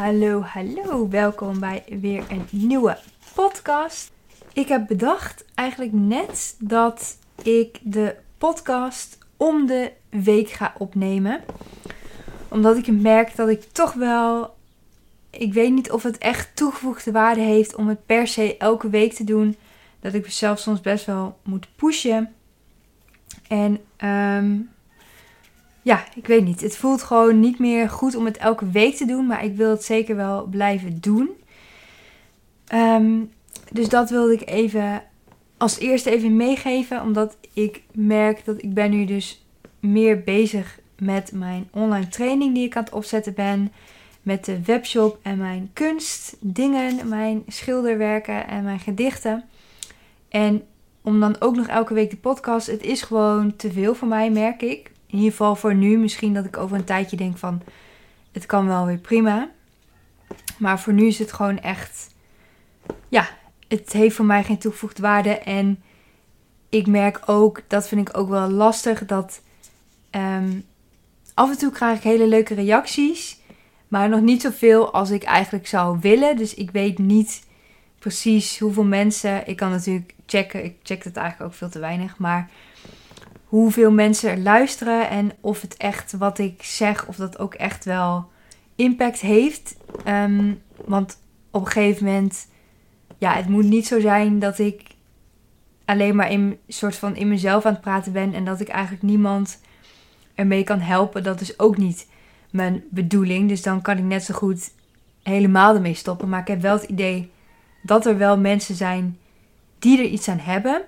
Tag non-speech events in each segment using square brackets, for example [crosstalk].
Hallo, hallo, welkom bij weer een nieuwe podcast. Ik heb bedacht eigenlijk net dat ik de podcast om de week ga opnemen. Omdat ik merk dat ik toch wel. Ik weet niet of het echt toegevoegde waarde heeft om het per se elke week te doen. Dat ik mezelf soms best wel moet pushen. En um, ja, ik weet niet. Het voelt gewoon niet meer goed om het elke week te doen. Maar ik wil het zeker wel blijven doen. Um, dus dat wilde ik even als eerste even meegeven. Omdat ik merk dat ik ben nu dus meer bezig met mijn online training die ik aan het opzetten ben. Met de webshop en mijn kunstdingen, mijn schilderwerken en mijn gedichten. En om dan ook nog elke week de podcast. Het is gewoon te veel voor mij, merk ik. In ieder geval voor nu. Misschien dat ik over een tijdje denk van... Het kan wel weer prima. Maar voor nu is het gewoon echt... Ja, het heeft voor mij geen toegevoegde waarde. En ik merk ook, dat vind ik ook wel lastig, dat um, af en toe krijg ik hele leuke reacties. Maar nog niet zoveel als ik eigenlijk zou willen. Dus ik weet niet precies hoeveel mensen. Ik kan natuurlijk checken. Ik check het eigenlijk ook veel te weinig. Maar hoeveel mensen er luisteren. En of het echt wat ik zeg, of dat ook echt wel impact heeft. Um, want op een gegeven moment ja, het moet niet zo zijn dat ik alleen maar in soort van in mezelf aan het praten ben en dat ik eigenlijk niemand ermee kan helpen. Dat is ook niet mijn bedoeling. Dus dan kan ik net zo goed helemaal ermee stoppen. Maar ik heb wel het idee dat er wel mensen zijn die er iets aan hebben.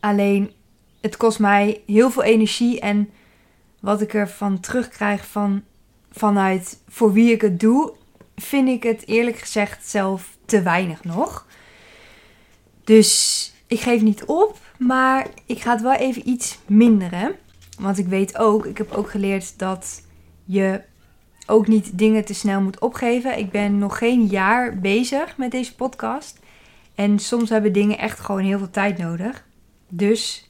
Alleen het kost mij heel veel energie en wat ik ervan terugkrijg van, vanuit voor wie ik het doe, vind ik het eerlijk gezegd zelf te weinig nog. Dus ik geef niet op, maar ik ga het wel even iets minderen. Want ik weet ook, ik heb ook geleerd dat je ook niet dingen te snel moet opgeven. Ik ben nog geen jaar bezig met deze podcast. En soms hebben dingen echt gewoon heel veel tijd nodig. Dus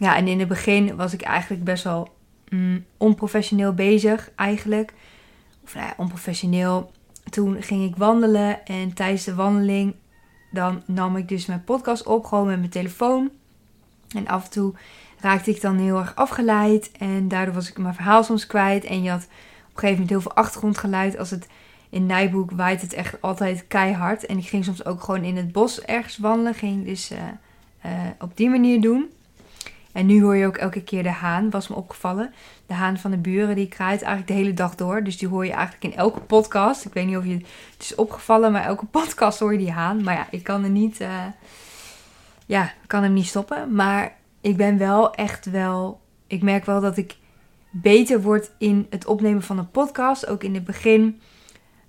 ja, en in het begin was ik eigenlijk best wel mm, onprofessioneel bezig, eigenlijk. Of nou ja, onprofessioneel toen ging ik wandelen en tijdens de wandeling dan nam ik dus mijn podcast op, gewoon met mijn telefoon. En af en toe raakte ik dan heel erg afgeleid en daardoor was ik mijn verhaal soms kwijt. En je had op een gegeven moment heel veel achtergrondgeluid. Als het in Nijboek waait het echt altijd keihard. En ik ging soms ook gewoon in het bos ergens wandelen. Ging dus uh, uh, op die manier doen. En nu hoor je ook elke keer de haan, was me opgevallen. De haan van de buren, die kraait eigenlijk de hele dag door. Dus die hoor je eigenlijk in elke podcast. Ik weet niet of je het is opgevallen, maar elke [laughs] podcast hoor je die haan. Maar ja, ik kan er niet, uh, ja, kan hem niet stoppen. Maar ik ben wel echt wel, ik merk wel dat ik beter word in het opnemen van een podcast. Ook in het begin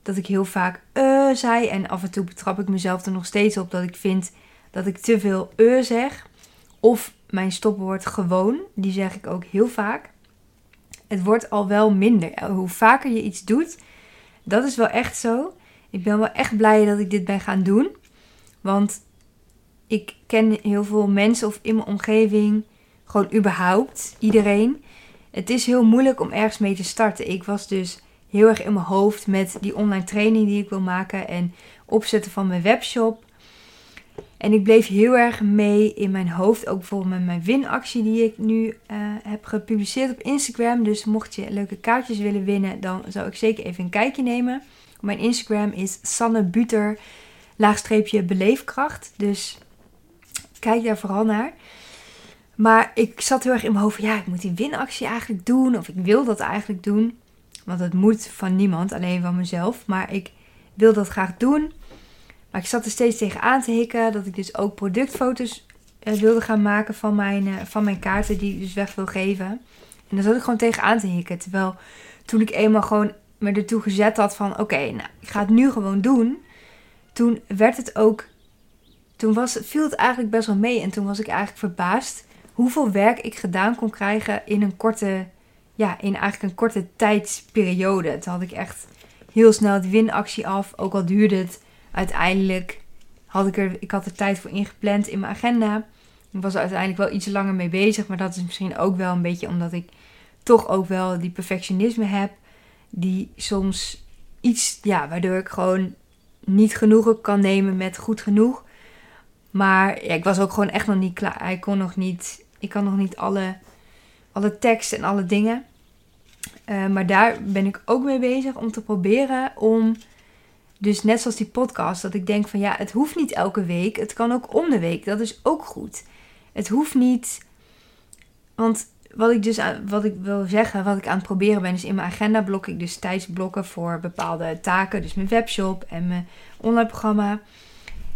dat ik heel vaak uh zei. En af en toe betrap ik mezelf er nog steeds op dat ik vind dat ik te veel uh zeg. Of mijn stopwoord gewoon, die zeg ik ook heel vaak. Het wordt al wel minder. Hoe vaker je iets doet, dat is wel echt zo. Ik ben wel echt blij dat ik dit ben gaan doen. Want ik ken heel veel mensen of in mijn omgeving, gewoon überhaupt, iedereen. Het is heel moeilijk om ergens mee te starten. Ik was dus heel erg in mijn hoofd met die online training die ik wil maken en opzetten van mijn webshop. En ik bleef heel erg mee in mijn hoofd. Ook bijvoorbeeld met mijn winactie die ik nu uh, heb gepubliceerd op Instagram. Dus mocht je leuke kaartjes willen winnen, dan zou ik zeker even een kijkje nemen. Mijn Instagram is Sanne Buter, laagstreepje beleefkracht. Dus kijk daar vooral naar. Maar ik zat heel erg in mijn hoofd van ja, ik moet die winactie eigenlijk doen. Of ik wil dat eigenlijk doen. Want het moet van niemand, alleen van mezelf. Maar ik wil dat graag doen. Maar ik zat er steeds tegen aan te hikken dat ik dus ook productfoto's uh, wilde gaan maken van mijn, uh, van mijn kaarten die ik dus weg wil geven. En daar zat ik gewoon tegen aan te hikken. Terwijl toen ik eenmaal gewoon me ertoe gezet had van oké, nou ik ga het nu gewoon doen. toen werd het ook. Toen was, viel het eigenlijk best wel mee. En toen was ik eigenlijk verbaasd hoeveel werk ik gedaan kon krijgen in een korte. Ja, in eigenlijk een korte tijdsperiode. Toen had ik echt heel snel de winactie af. Ook al duurde het uiteindelijk. Had ik, er, ik had er tijd voor ingepland in mijn agenda. Ik was er uiteindelijk wel iets langer mee bezig. Maar dat is misschien ook wel een beetje omdat ik toch ook wel die perfectionisme heb. Die soms iets, ja, waardoor ik gewoon niet genoegen kan nemen met goed genoeg. Maar ja, ik was ook gewoon echt nog niet klaar. Hij kon nog niet, ik kan nog niet alle, alle teksten en alle dingen. Uh, maar daar ben ik ook mee bezig om te proberen om, dus net zoals die podcast, dat ik denk van ja, het hoeft niet elke week. Het kan ook om de week. Dat is ook goed. Het hoeft niet, want wat ik dus wat ik wil zeggen, wat ik aan het proberen ben, is in mijn agenda blok ik dus tijdsblokken voor bepaalde taken. Dus mijn webshop en mijn online programma.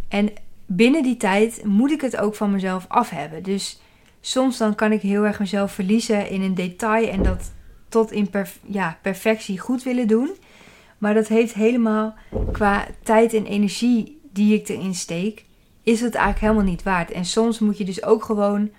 En binnen die tijd moet ik het ook van mezelf af hebben. Dus soms dan kan ik heel erg mezelf verliezen in een detail en dat tot in ja, perfectie goed willen doen. Maar dat heeft helemaal qua tijd en energie die ik erin steek, is het eigenlijk helemaal niet waard. En soms moet je dus ook gewoon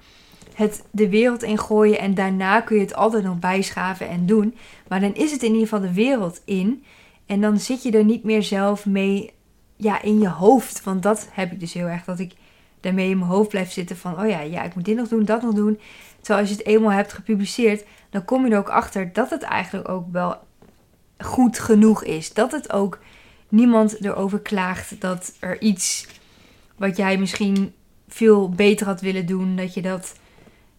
het de wereld in gooien en daarna kun je het altijd nog bijschaven en doen. Maar dan is het in ieder geval de wereld in. En dan zit je er niet meer zelf mee ja, in je hoofd. Want dat heb ik dus heel erg. Dat ik daarmee in mijn hoofd blijf zitten van... Oh ja, ja, ik moet dit nog doen, dat nog doen. Terwijl als je het eenmaal hebt gepubliceerd... Dan kom je er ook achter dat het eigenlijk ook wel goed genoeg is. Dat het ook niemand erover klaagt dat er iets... Wat jij misschien veel beter had willen doen. Dat je dat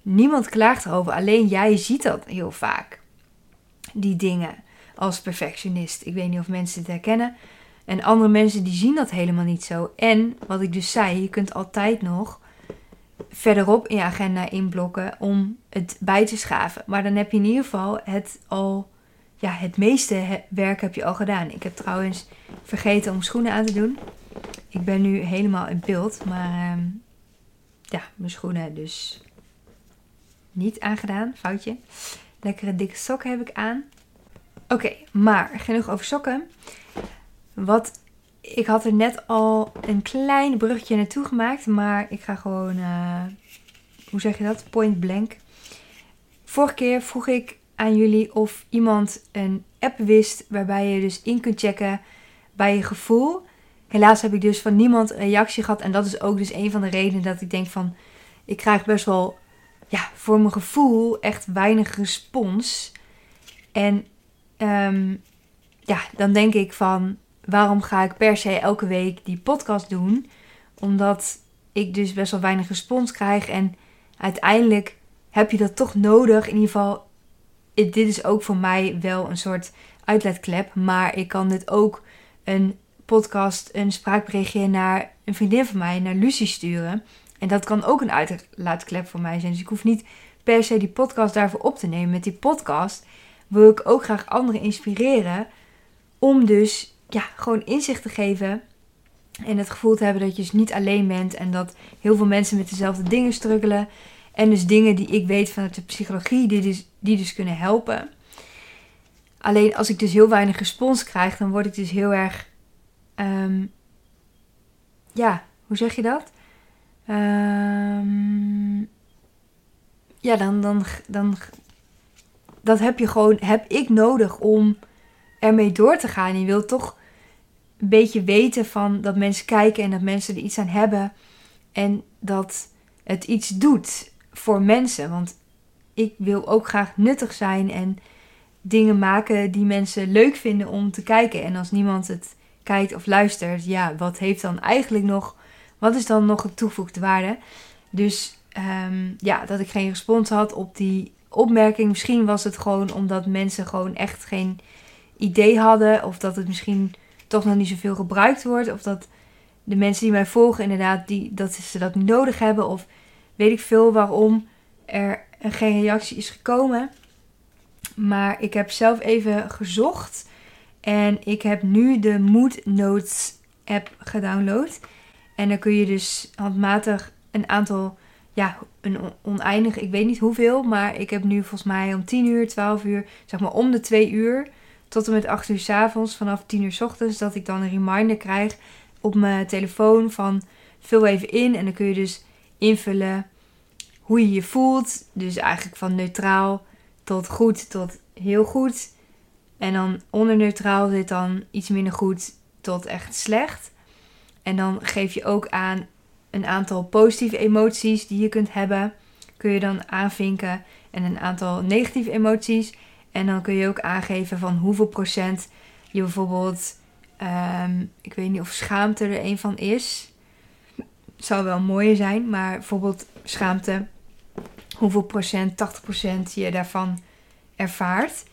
Niemand klaagt erover, alleen jij ziet dat heel vaak. Die dingen als perfectionist. Ik weet niet of mensen het herkennen. En andere mensen die zien dat helemaal niet zo. En wat ik dus zei, je kunt altijd nog verderop in je agenda inblokken om het bij te schaven. Maar dan heb je in ieder geval het al, ja, het meeste werk heb je al gedaan. Ik heb trouwens vergeten om schoenen aan te doen. Ik ben nu helemaal in beeld, maar ehm, ja, mijn schoenen dus niet aangedaan, foutje. Lekkere dikke sokken heb ik aan. Oké, maar genoeg over sokken. Wat ik had er net al een klein brugje naartoe gemaakt, maar ik ga gewoon, uh, hoe zeg je dat? Point blank. Vorige keer vroeg ik aan jullie of iemand een app wist waarbij je dus in kunt checken bij je gevoel. Helaas heb ik dus van niemand een reactie gehad en dat is ook dus een van de redenen dat ik denk van, ik krijg best wel ja, voor mijn gevoel echt weinig respons. En ehm, ja, dan denk ik van waarom ga ik per se elke week die podcast doen? Omdat ik dus best wel weinig respons krijg. En uiteindelijk heb je dat toch nodig. In ieder geval, dit is ook voor mij wel een soort uitlaatklep. Maar ik kan dit ook een podcast, een spraakberichtje naar een vriendin van mij, naar Lucie sturen. En dat kan ook een uitlaatklep voor mij zijn. Dus ik hoef niet per se die podcast daarvoor op te nemen. Met die podcast wil ik ook graag anderen inspireren. Om dus ja, gewoon inzicht te geven. En het gevoel te hebben dat je dus niet alleen bent. En dat heel veel mensen met dezelfde dingen struggelen. En dus dingen die ik weet vanuit de psychologie, die dus, die dus kunnen helpen. Alleen als ik dus heel weinig respons krijg, dan word ik dus heel erg. Ehm, ja, hoe zeg je dat? Um, ja, dan, dan, dan. Dat heb je gewoon. Heb ik nodig om ermee door te gaan. Je wilt toch een beetje weten van dat mensen kijken en dat mensen er iets aan hebben. En dat het iets doet voor mensen. Want ik wil ook graag nuttig zijn en dingen maken die mensen leuk vinden om te kijken. En als niemand het kijkt of luistert, ja, wat heeft dan eigenlijk nog wat is dan nog een toegevoegde waarde? Dus um, ja, dat ik geen respons had op die opmerking. Misschien was het gewoon omdat mensen gewoon echt geen idee hadden. Of dat het misschien toch nog niet zoveel gebruikt wordt. Of dat de mensen die mij volgen inderdaad die, dat ze dat nodig hebben. Of weet ik veel waarom er geen reactie is gekomen. Maar ik heb zelf even gezocht. En ik heb nu de Mood Notes app gedownload. En dan kun je dus handmatig een aantal, ja, een oneindig, ik weet niet hoeveel, maar ik heb nu volgens mij om 10 uur, 12 uur, zeg maar om de 2 uur tot en met 8 uur s avonds, vanaf 10 uur s ochtends, dat ik dan een reminder krijg op mijn telefoon van vul even in. En dan kun je dus invullen hoe je je voelt. Dus eigenlijk van neutraal tot goed tot heel goed. En dan onder neutraal zit dan iets minder goed tot echt slecht. En dan geef je ook aan een aantal positieve emoties die je kunt hebben. Kun je dan aanvinken. En een aantal negatieve emoties. En dan kun je ook aangeven van hoeveel procent je bijvoorbeeld. Ehm, ik weet niet of schaamte er een van is. Zou wel mooier zijn. Maar bijvoorbeeld schaamte. Hoeveel procent, 80 procent je daarvan ervaart.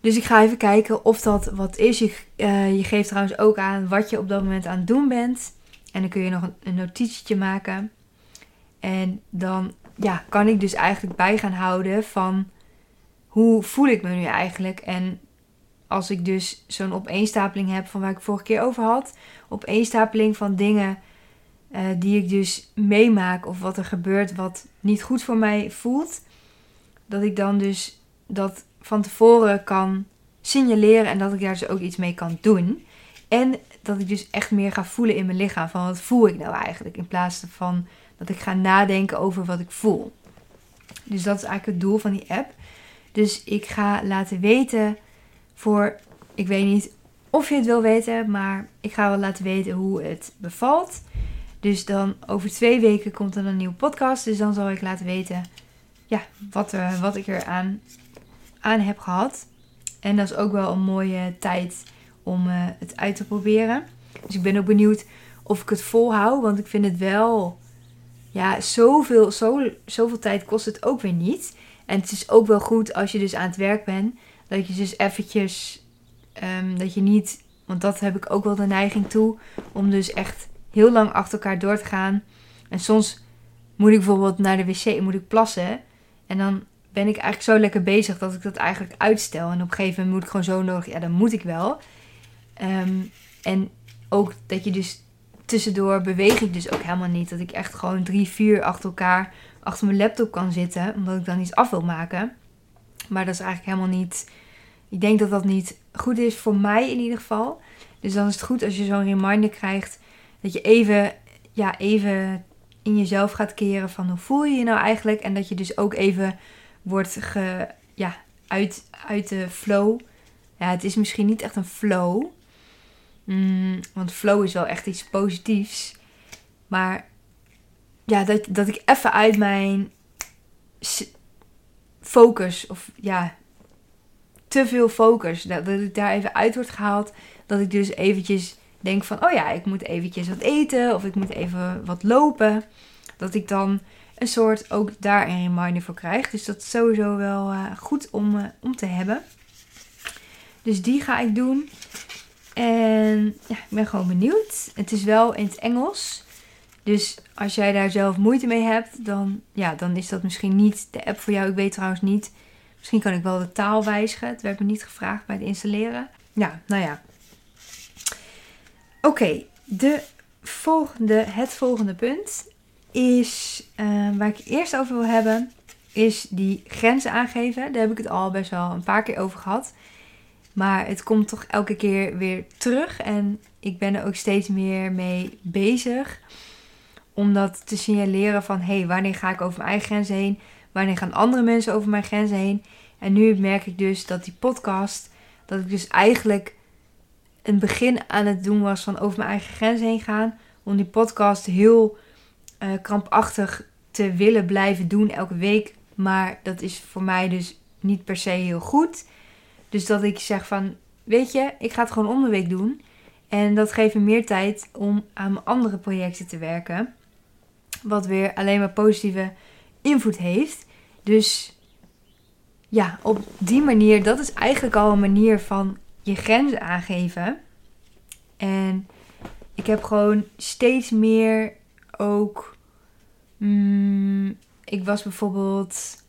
Dus ik ga even kijken of dat wat is. Je, uh, je geeft trouwens ook aan wat je op dat moment aan het doen bent. En dan kun je nog een, een notitietje maken. En dan ja, kan ik dus eigenlijk bij gaan houden van hoe voel ik me nu eigenlijk. En als ik dus zo'n opeenstapeling heb van waar ik vorige keer over had. Opeenstapeling van dingen uh, die ik dus meemaak of wat er gebeurt wat niet goed voor mij voelt. Dat ik dan dus dat van tevoren kan signaleren en dat ik daar dus ook iets mee kan doen. En dat ik dus echt meer ga voelen in mijn lichaam van wat voel ik nou eigenlijk in plaats van dat ik ga nadenken over wat ik voel. Dus dat is eigenlijk het doel van die app. Dus ik ga laten weten voor, ik weet niet of je het wil weten, maar ik ga wel laten weten hoe het bevalt. Dus dan over twee weken komt er een nieuwe podcast. Dus dan zal ik laten weten ja, wat, wat ik er aan aan heb gehad. En dat is ook wel een mooie tijd om uh, het uit te proberen. Dus ik ben ook benieuwd of ik het volhoud. Want ik vind het wel. Ja, zoveel, zo, zoveel tijd kost het ook weer niet. En het is ook wel goed als je dus aan het werk bent. Dat je dus eventjes. Um, dat je niet. Want dat heb ik ook wel de neiging toe. Om dus echt heel lang achter elkaar door te gaan. En soms moet ik bijvoorbeeld naar de wc moet ik plassen. En dan ben ik eigenlijk zo lekker bezig dat ik dat eigenlijk uitstel. En op een gegeven moment moet ik gewoon zo nodig, ja, dan moet ik wel. Ehm, en ook dat je dus tussendoor beweeg ik dus ook helemaal niet. Dat ik echt gewoon drie, vier achter elkaar achter mijn laptop kan zitten, omdat ik dan iets af wil maken. Maar dat is eigenlijk helemaal niet. Ik denk dat dat niet goed is voor mij in ieder geval. Dus dan is het goed als je zo'n reminder krijgt dat je even, ja, even in jezelf gaat keren van hoe voel je je nou eigenlijk. En dat je dus ook even wordt ge, ja, uit, uit de flow. Ja, het is misschien niet echt een flow. Mm, want flow is wel echt iets positiefs. Maar ja, dat, dat ik even uit mijn focus, of ja, te veel focus, dat, dat ik daar even uit word gehaald. Dat ik dus eventjes denk van, oh ja, ik moet eventjes wat eten of ik moet even wat lopen. Dat ik dan een soort ook daar een reminder voor krijgt. Dus dat is sowieso wel uh, goed om, uh, om te hebben. Dus die ga ik doen. En ja, ik ben gewoon benieuwd. Het is wel in het Engels. Dus als jij daar zelf moeite mee hebt, dan, ja, dan is dat misschien niet de app voor jou. Ik weet trouwens niet. Misschien kan ik wel de taal wijzigen. Het werd me niet gevraagd bij het installeren. Ja, nou ja. Oké, de volgende, het volgende punt is, uh, waar ik eerst over wil hebben, is die grenzen aangeven. Daar heb ik het al best wel een paar keer over gehad. Maar het komt toch elke keer weer terug. En ik ben er ook steeds meer mee bezig. Om dat te signaleren van... hé, hey, wanneer ga ik over mijn eigen grenzen heen? Wanneer gaan andere mensen over mijn grenzen heen? En nu merk ik dus dat die podcast... dat ik dus eigenlijk een begin aan het doen was van over mijn eigen grenzen heen gaan. Om die podcast heel uh, krampachtig te willen blijven doen elke week. Maar dat is voor mij dus niet per se heel goed. Dus dat ik zeg van, weet je, ik ga het gewoon om de week doen. En dat geeft me meer tijd om aan mijn andere projecten te werken. Wat weer alleen maar positieve invloed heeft. Dus ja, op die manier, dat is eigenlijk al een manier van je grenzen aangeven. En ik heb gewoon steeds meer ook Mm, ik was bijvoorbeeld.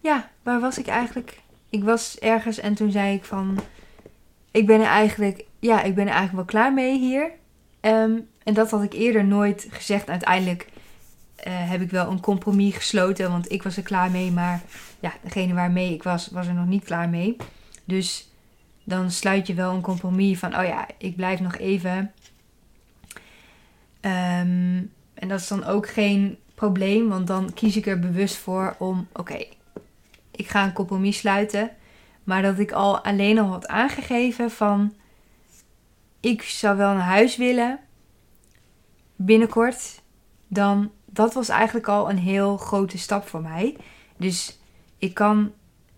Ja, waar was ik eigenlijk? Ik was ergens en toen zei ik van. Ik ben er eigenlijk. Ja, ik ben er eigenlijk wel klaar mee hier. Ehm, en dat had ik eerder nooit gezegd. Uiteindelijk uh, heb ik wel een compromis gesloten. Want ik was er klaar mee. Maar ja, degene waarmee ik was, was er nog niet klaar mee. Dus dan sluit je wel een compromis van, oh ja, ik blijf nog even. Ehm, en dat is dan ook geen probleem, want dan kies ik er bewust voor om, oké, ik ga een compromis sluiten. Maar dat ik al alleen al had aangegeven van, ik zou wel naar huis willen binnenkort. Dan, dat was eigenlijk al een heel grote stap voor mij. Dus ik kan,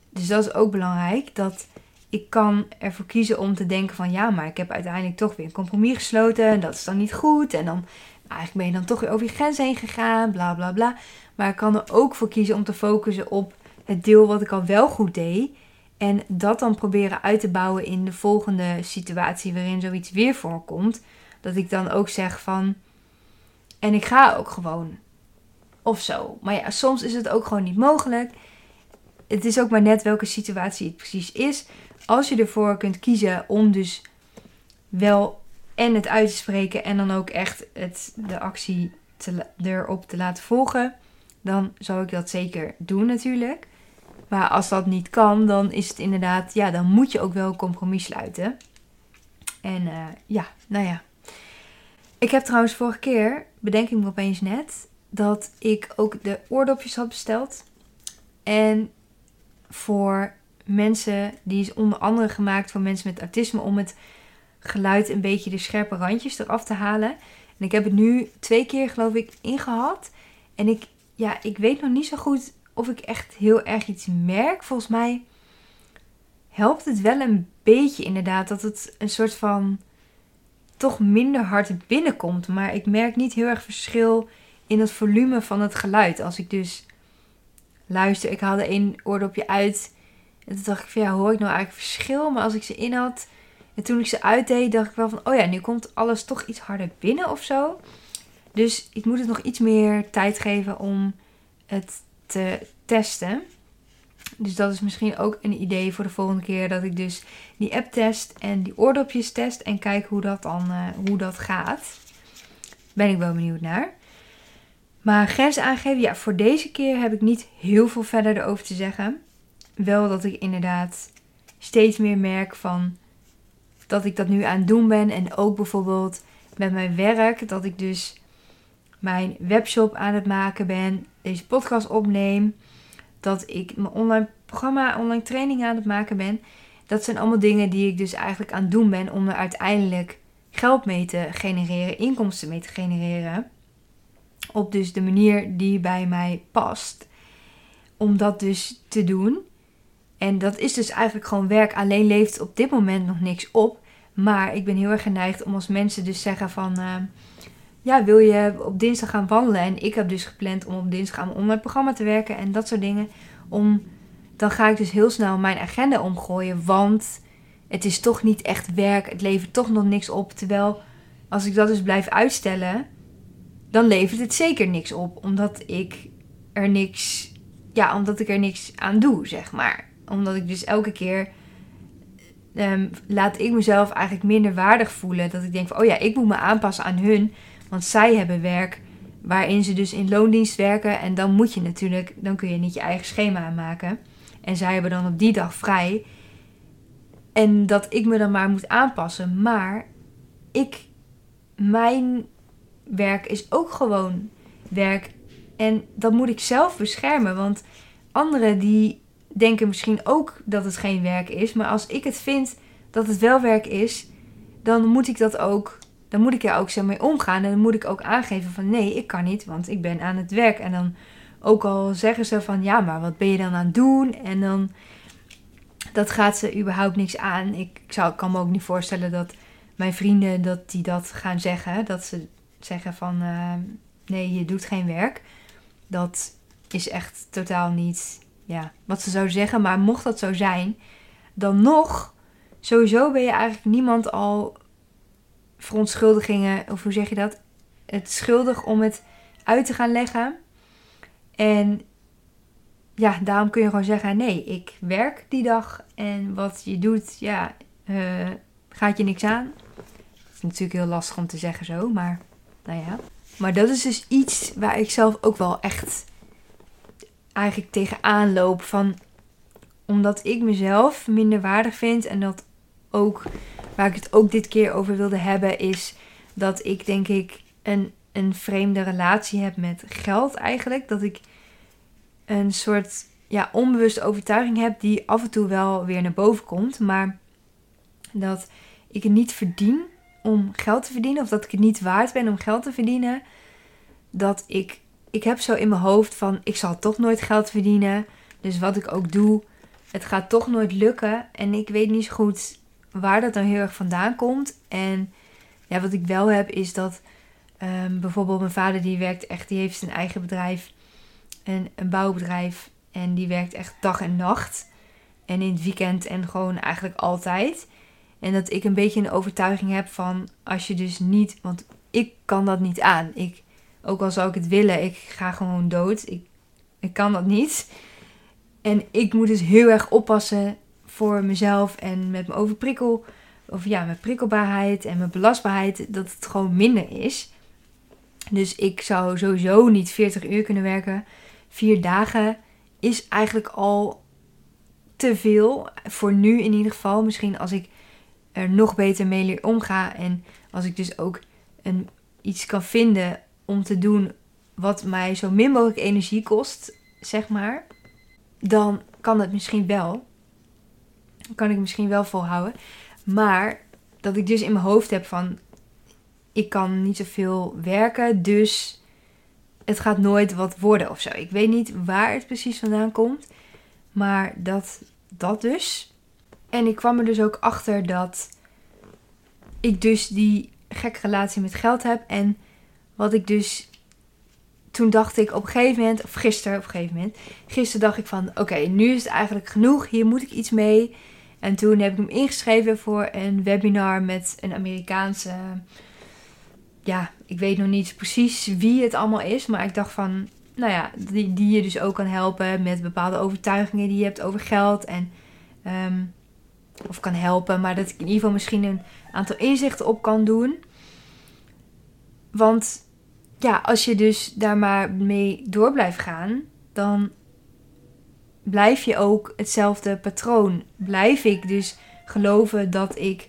dus dat is ook belangrijk, dat ik kan ervoor kiezen om te denken van ja, maar ik heb uiteindelijk toch weer een compromis gesloten en dat is dan niet goed. En dan eigenlijk ben je dan toch weer over je grens heen gegaan, bla bla bla. Maar ik kan er ook voor kiezen om te focussen op het deel wat ik al wel goed deed. En dat dan proberen uit te bouwen in de volgende situatie waarin zoiets weer voorkomt. Dat ik dan ook zeg van. En ik ga ook gewoon. Of zo. Maar ja, soms is het ook gewoon niet mogelijk. Het is ook maar net welke situatie het precies is. Als je ervoor kunt kiezen om dus wel en het uit te spreken en dan ook echt het, de actie erop te laten volgen, dan zou ik dat zeker doen natuurlijk. Maar als dat niet kan, dan is het inderdaad, ja, dan moet je ook wel een compromis sluiten. En uh, ja, nou ja. Ik heb trouwens vorige keer, bedenk ik me opeens net, dat ik ook de oordopjes had besteld. En voor mensen, die is onder andere gemaakt voor mensen met autisme, om het geluid een beetje de scherpe randjes eraf te halen. En ik heb het nu twee keer, geloof ik, ingehad. En ik, ja, ik weet nog niet zo goed of ik echt heel erg iets merk. Volgens mij helpt het wel een beetje inderdaad dat het een soort van toch minder hard binnenkomt. Maar ik merk niet heel erg verschil in het volume van het geluid. Als ik dus luister, ik haalde één oordopje uit. En toen dacht ik van ja, hoor ik nou eigenlijk verschil? Maar als ik ze in had en toen ik ze uitdeed, dacht ik wel van oh ja, nu komt alles toch iets harder binnen of zo. Dus ik moet het nog iets meer tijd geven om het te testen. Dus dat is misschien ook een idee voor de volgende keer dat ik dus die app test en die oordopjes test en kijk hoe dat dan uh, hoe dat gaat. Ben ik wel benieuwd naar. Maar grenzen aangeven, ja, voor deze keer heb ik niet heel veel verder erover te zeggen. Wel dat ik inderdaad steeds meer merk van dat ik dat nu aan het doen ben. En ook bijvoorbeeld met mijn werk, dat ik dus mijn webshop aan het maken ben, deze podcast opneem, dat ik mijn online programma, online training aan het maken ben. Dat zijn allemaal dingen die ik dus eigenlijk aan het doen ben om er uiteindelijk geld mee te genereren, inkomsten mee te genereren. Op dus de manier die bij mij past. Om dat dus te doen. En dat is dus eigenlijk gewoon werk. Alleen levert op dit moment nog niks op. Maar ik ben heel erg geneigd om als mensen dus zeggen van... Uh, ja, wil je op dinsdag gaan wandelen? En ik heb dus gepland om op dinsdag aan mijn online programma te werken en dat soort dingen. Om, dan ga ik dus heel snel mijn agenda omgooien. Want het is toch niet echt werk. Het levert toch nog niks op. Terwijl als ik dat dus blijf uitstellen dan levert het zeker niks op. Omdat ik er niks, ja, omdat ik er niks aan doe, zeg maar. Omdat ik dus elke keer um, laat ik mezelf eigenlijk minder waardig voelen. Dat ik denk van, oh ja, ik moet me aanpassen aan hun. Want zij hebben werk waarin ze dus in loondienst werken. En dan moet je natuurlijk, dan kun je niet je eigen schema aanmaken. En zij hebben dan op die dag vrij. En dat ik me dan maar moet aanpassen. Maar ik, mijn werk is ook gewoon werk. En dat moet ik zelf beschermen. Want anderen die denken misschien ook dat het geen werk is. Maar als ik het vind dat het wel werk is, dan moet ik dat ook. Dan moet ik er ook zo mee omgaan. En dan moet ik ook aangeven van nee, ik kan niet, want ik ben aan het werk. En dan ook al zeggen ze van ja, maar wat ben je dan aan het doen? En dan dat gaat ze überhaupt niks aan. Ik, ik zou, kan me ook niet voorstellen dat mijn vrienden dat die dat gaan zeggen. Dat ze zeggen van uh, nee, je doet geen werk. Dat is echt totaal niet ja, wat ze zou zeggen. Maar mocht dat zo zijn, dan nog, sowieso ben je eigenlijk niemand al verontschuldigingen, of hoe zeg je dat? Het schuldig om het uit te gaan leggen. En ja, daarom kun je gewoon zeggen: nee, ik werk die dag en wat je doet, ja, uh, gaat je niks aan. Het is natuurlijk heel lastig om te zeggen zo, maar nou ja. Maar dat is dus iets waar ik zelf ook wel echt eigenlijk tegenaan loop. Van, omdat ik mezelf minder waardig vind en dat ook, waar ik het ook dit keer over wilde hebben, is dat ik denk ik een, een vreemde relatie heb met geld eigenlijk. Dat ik een soort ja, onbewuste overtuiging heb die af en toe wel weer naar boven komt. Maar dat ik het niet verdien om geld te verdienen. Of dat ik het niet waard ben om geld te verdienen. Dat ik, ik heb zo in mijn hoofd van ik zal toch nooit geld verdienen. Dus wat ik ook doe, het gaat toch nooit lukken. En ik weet niet zo goed waar dat dan heel erg vandaan komt. En ja, wat ik wel heb is dat ehm, bijvoorbeeld mijn vader die werkt echt, die heeft zijn eigen bedrijf. Een, een bouwbedrijf. En die werkt echt dag en nacht. En in het weekend en gewoon eigenlijk altijd. En dat ik een beetje een overtuiging heb van als je dus niet, want ik kan dat niet aan. Ik, ook al zou ik het willen, ik ga gewoon dood. Ik, ik kan dat niet. En ik moet dus heel erg oppassen voor mezelf en met mijn overprikkel. Of ja, mijn prikkelbaarheid en mijn belastbaarheid. Dat het gewoon minder is. Dus ik zou sowieso niet 40 uur kunnen werken. Vier dagen is eigenlijk al te veel. Voor nu in ieder geval. Misschien als ik er nog beter mee omga. En als ik dus ook een, iets kan vinden om te doen wat mij zo min mogelijk energie kost, zeg maar. Dan kan het misschien wel. Kan ik misschien wel volhouden. Maar dat ik dus in mijn hoofd heb van ik kan niet zoveel werken, dus het gaat nooit wat worden of zo. Ik weet niet waar het precies vandaan komt, maar dat, dat dus. En ik kwam er dus ook achter dat ik dus die gekke relatie met geld heb. En wat ik dus. Toen dacht ik op een gegeven moment, of gisteren op een gegeven moment. Gisteren dacht ik van: oké, nu is het eigenlijk genoeg. Hier moet ik iets mee. En toen heb ik hem ingeschreven voor een webinar met een Amerikaanse. Ja, ik weet nog niet precies wie het allemaal is. Maar ik dacht van, nou ja, die, die je dus ook kan helpen met bepaalde overtuigingen die je hebt over geld. En ehm, of kan helpen, maar dat ik in ieder geval misschien een aantal inzichten op kan doen. Want ja, als je dus daar maar mee door blijft gaan, dan blijf je ook hetzelfde patroon. Blijf ik dus geloven dat ik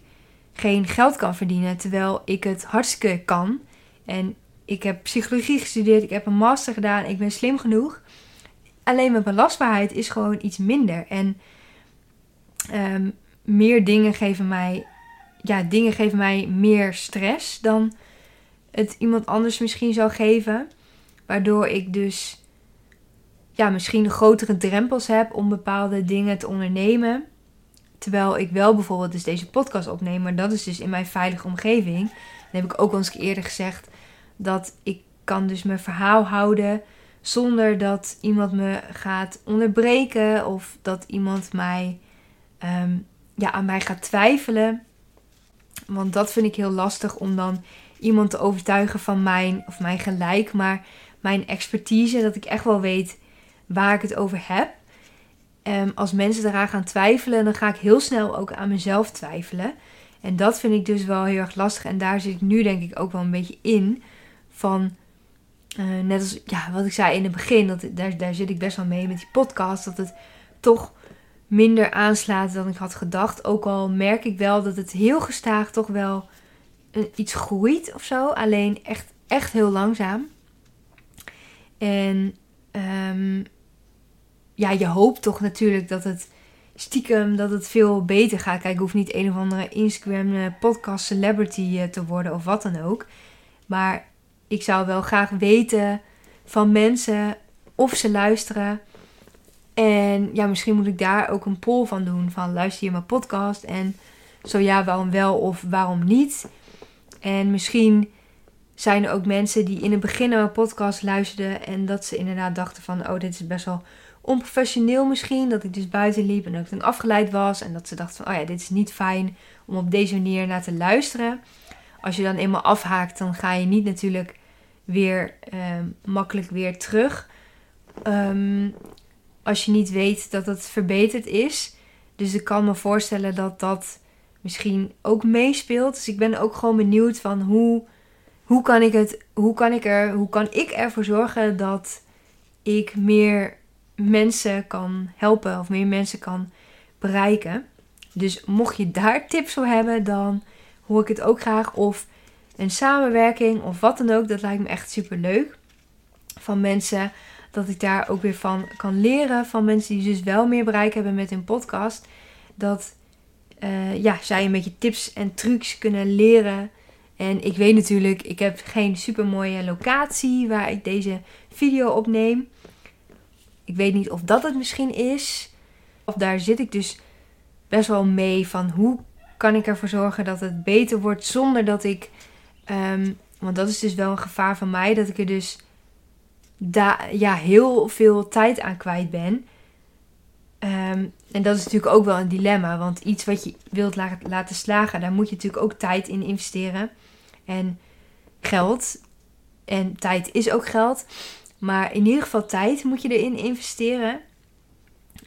geen geld kan verdienen, terwijl ik het hartstikke kan. En ik heb psychologie gestudeerd, ik heb een master gedaan, ik ben slim genoeg. Alleen mijn belastbaarheid is gewoon iets minder. En um, meer dingen geven mij, ja, dingen geven mij meer stress dan het iemand anders misschien zou geven. Waardoor ik dus ja, misschien grotere drempels heb om bepaalde dingen te ondernemen. Terwijl ik wel bijvoorbeeld dus deze podcast opneem, maar dat is dus in mijn veilige omgeving. Dan heb ik ook al eens eerder gezegd dat ik kan dus mijn verhaal houden zonder dat iemand me gaat onderbreken of dat iemand mij ehm, ja, aan mij gaat twijfelen. Want dat vind ik heel lastig om dan iemand te overtuigen van mijn, of mijn gelijk, maar mijn expertise. Dat ik echt wel weet waar ik het over heb. Um, als mensen eraan gaan twijfelen, dan ga ik heel snel ook aan mezelf twijfelen. En dat vind ik dus wel heel erg lastig. En daar zit ik nu denk ik ook wel een beetje in. Van, uh, net als ja, wat ik zei in het begin, dat, daar, daar zit ik best wel mee met die podcast. Dat het toch minder aanslaat dan ik had gedacht. Ook al merk ik wel dat het heel gestaag toch wel iets groeit of zo. Alleen echt, echt heel langzaam. En um, ja, je hoopt toch natuurlijk dat het stiekem dat het veel beter gaat. Kijk, ik hoef niet een of andere Instagram eh, podcast celebrity eh, te worden of wat dan ook. Maar ik zou wel graag weten van mensen of ze luisteren en ja, misschien moet ik daar ook een poll van doen. Van luister je mijn podcast? En zo ja, waarom wel of waarom niet? En misschien zijn er ook mensen die in het begin naar mijn podcast luisterden. En dat ze inderdaad dachten van, oh dit is best wel onprofessioneel misschien. Dat ik dus buiten liep en dat ik dan afgeleid was. En dat ze dachten van, oh ja, dit is niet fijn om op deze manier naar te luisteren. Als je dan eenmaal afhaakt, dan ga je niet natuurlijk weer uh, makkelijk weer terug. Um, als je niet weet dat het verbeterd is. Dus ik kan me voorstellen dat dat misschien ook meespeelt. Dus ik ben ook gewoon benieuwd van hoe, hoe kan ik het, hoe kan ik er, hoe kan ik ervoor zorgen dat ik meer mensen kan helpen of meer mensen kan bereiken. Dus mocht je daar tips voor hebben, dan hoor ik het ook graag. Of een samenwerking of wat dan ook. Dat lijkt me echt super leuk. Van mensen dat ik daar ook weer van kan leren. Van mensen die dus wel meer bereik hebben met hun podcast. Dat uh, ja, zij een beetje tips en trucs kunnen leren. En ik weet natuurlijk, ik heb geen super mooie locatie waar ik deze video opneem. Ik weet niet of dat het misschien is. Of daar zit ik dus best wel mee van hoe kan ik ervoor zorgen dat het beter wordt zonder dat ik. Um, want dat is dus wel een gevaar van mij, dat ik er dus daar ja, heel veel tijd aan kwijt ben. Ehm, en dat is natuurlijk ook wel een dilemma. Want iets wat je wilt laten slagen, daar moet je natuurlijk ook tijd in investeren. En geld. En tijd is ook geld. Maar in ieder geval tijd moet je erin investeren.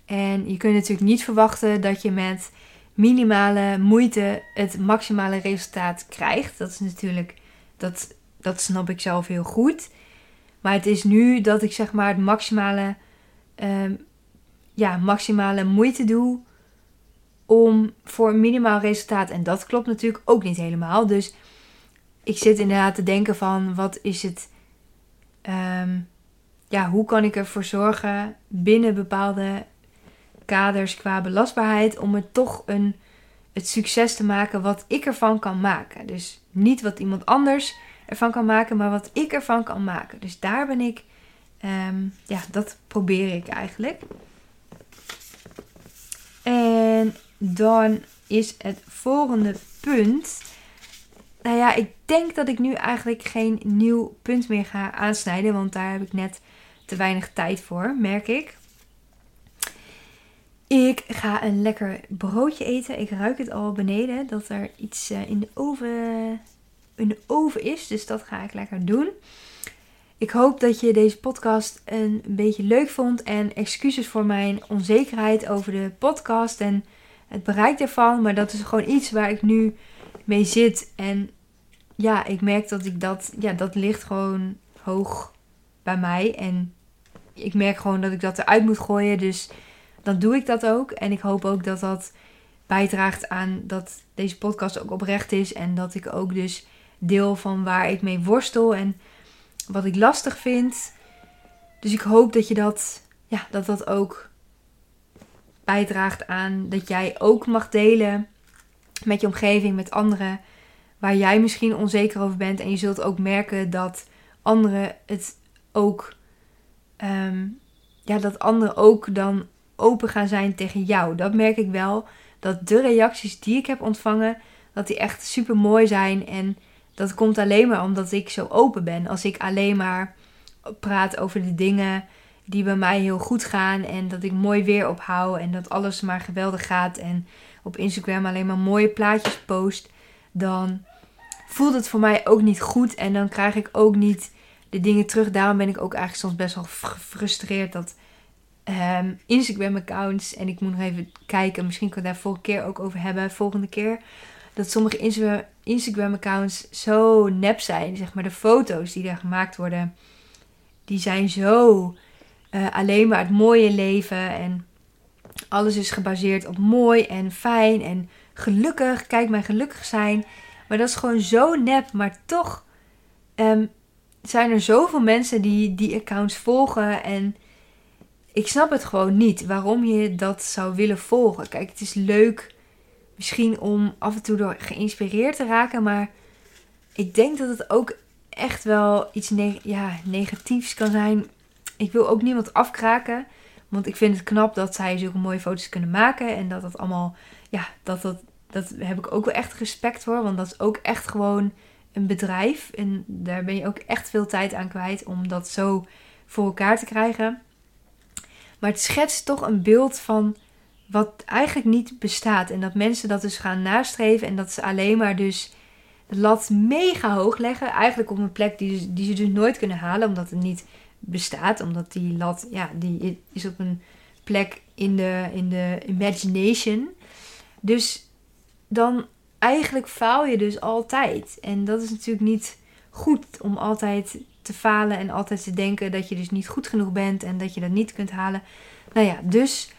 En je kunt natuurlijk niet verwachten dat je met minimale moeite het maximale resultaat krijgt. Dat is natuurlijk, dat, dat snap ik zelf heel goed. Maar het is nu dat ik zeg maar het maximale, um, ja, maximale moeite doe om voor een minimaal resultaat. En dat klopt natuurlijk ook niet helemaal. Dus ik zit inderdaad te denken van wat is het, um, ja, hoe kan ik ervoor zorgen binnen bepaalde kaders qua belastbaarheid om het toch een, het succes te maken wat ik ervan kan maken. Dus niet wat iemand anders ervan kan maken, maar wat ik ervan kan maken. Dus daar ben ik, ehm, ja, dat probeer ik eigenlijk. En dan is het volgende punt. Nou ja, ik denk dat ik nu eigenlijk geen nieuw punt meer ga aansnijden, want daar heb ik net te weinig tijd voor, merk ik. Ik ga een lekker broodje eten. Ik ruik het al beneden dat er iets eh, in de oven, in oven is. Dus dat ga ik lekker doen. Ik hoop dat je deze podcast een beetje leuk vond. En excuses voor mijn onzekerheid over de podcast en het bereik ervan. Maar dat is gewoon iets waar ik nu mee zit. En ja, ik merk dat ik dat, ja, dat ligt gewoon hoog bij mij. En ik merk gewoon dat ik dat eruit moet gooien. Dus dan doe ik dat ook. En ik hoop ook dat dat bijdraagt aan dat deze podcast ook oprecht is. En dat ik ook dus deel van waar ik mee worstel en wat ik lastig vind. Dus ik hoop dat je dat, ja, dat dat ook bijdraagt aan dat jij ook mag delen met je omgeving, met anderen, waar jij misschien onzeker over bent. En je zult ook merken dat anderen het ook, ehm, ja, dat anderen ook dan open gaan zijn tegen jou. Dat merk ik wel. Dat de reacties die ik heb ontvangen, dat die echt super mooi zijn. En dat komt alleen maar omdat ik zo open ben. Als ik alleen maar praat over de dingen die bij mij heel goed gaan. En dat ik mooi weer ophoud. En dat alles maar geweldig gaat. En op Instagram alleen maar mooie plaatjes post. Dan voelt het voor mij ook niet goed. En dan krijg ik ook niet de dingen terug. Daarom ben ik ook eigenlijk soms best wel gefrustreerd dat um, Instagram-accounts. En ik moet nog even kijken, misschien kan ik daar volgende keer ook over hebben. Volgende keer. Dat sommige Instagram-accounts zo nep zijn. Zeg maar de foto's die daar gemaakt worden. Die zijn zo uh, alleen maar het mooie leven. En alles is gebaseerd op mooi en fijn en gelukkig. Kijk mij gelukkig zijn. Maar dat is gewoon zo nep. Maar toch um, zijn er zoveel mensen die die accounts volgen. En ik snap het gewoon niet waarom je dat zou willen volgen. Kijk, het is leuk misschien om af en toe door geïnspireerd te raken, maar ik denk dat het ook echt wel iets negatiefs kan zijn. Ik wil ook niemand afkraken, want ik vind het knap dat zij zulke mooie foto's kunnen maken en dat dat allemaal, ja, dat dat, dat heb ik ook wel echt respect voor, want dat is ook echt gewoon een bedrijf en daar ben je ook echt veel tijd aan kwijt om dat zo voor elkaar te krijgen. Maar het schetst toch een beeld van wat eigenlijk niet bestaat. En dat mensen dat dus gaan nastreven en dat ze alleen maar dus de lat mega hoog leggen. Eigenlijk op een plek die, die ze dus nooit kunnen halen, omdat het niet bestaat. Omdat die lat, ja, die is op een plek in de, in de imagination. Dus dan eigenlijk faal je dus altijd. En dat is natuurlijk niet goed om altijd te falen en altijd te denken dat je dus niet goed genoeg bent en dat je dat niet kunt halen. Nou ja, dus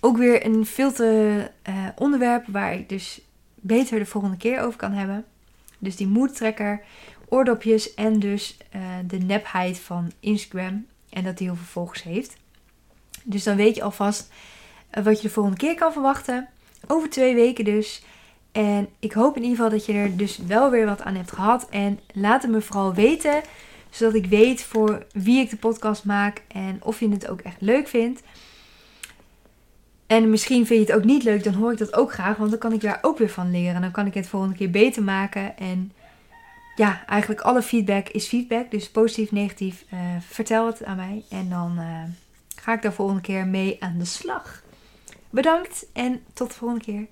ook weer een filter uh, onderwerp waar ik dus beter de volgende keer over kan hebben. Dus die moedtrekker, oordopjes en dus uh, de nepheid van Instagram. En dat die heel veel volgers heeft. Dus dan weet je alvast uh, wat je de volgende keer kan verwachten. Over twee weken dus. En ik hoop in ieder geval dat je er dus wel weer wat aan hebt gehad. En laat het me vooral weten. Zodat ik weet voor wie ik de podcast maak. En of je het ook echt leuk vindt. En misschien vind je het ook niet leuk, dan hoor ik dat ook graag. Want dan kan ik daar ook weer van leren. Dan kan ik het volgende keer beter maken. En ja, eigenlijk alle feedback is feedback. Dus positief, negatief. Uh, vertel het aan mij. En dan uh, ga ik daar volgende keer mee aan de slag. Bedankt en tot de volgende keer.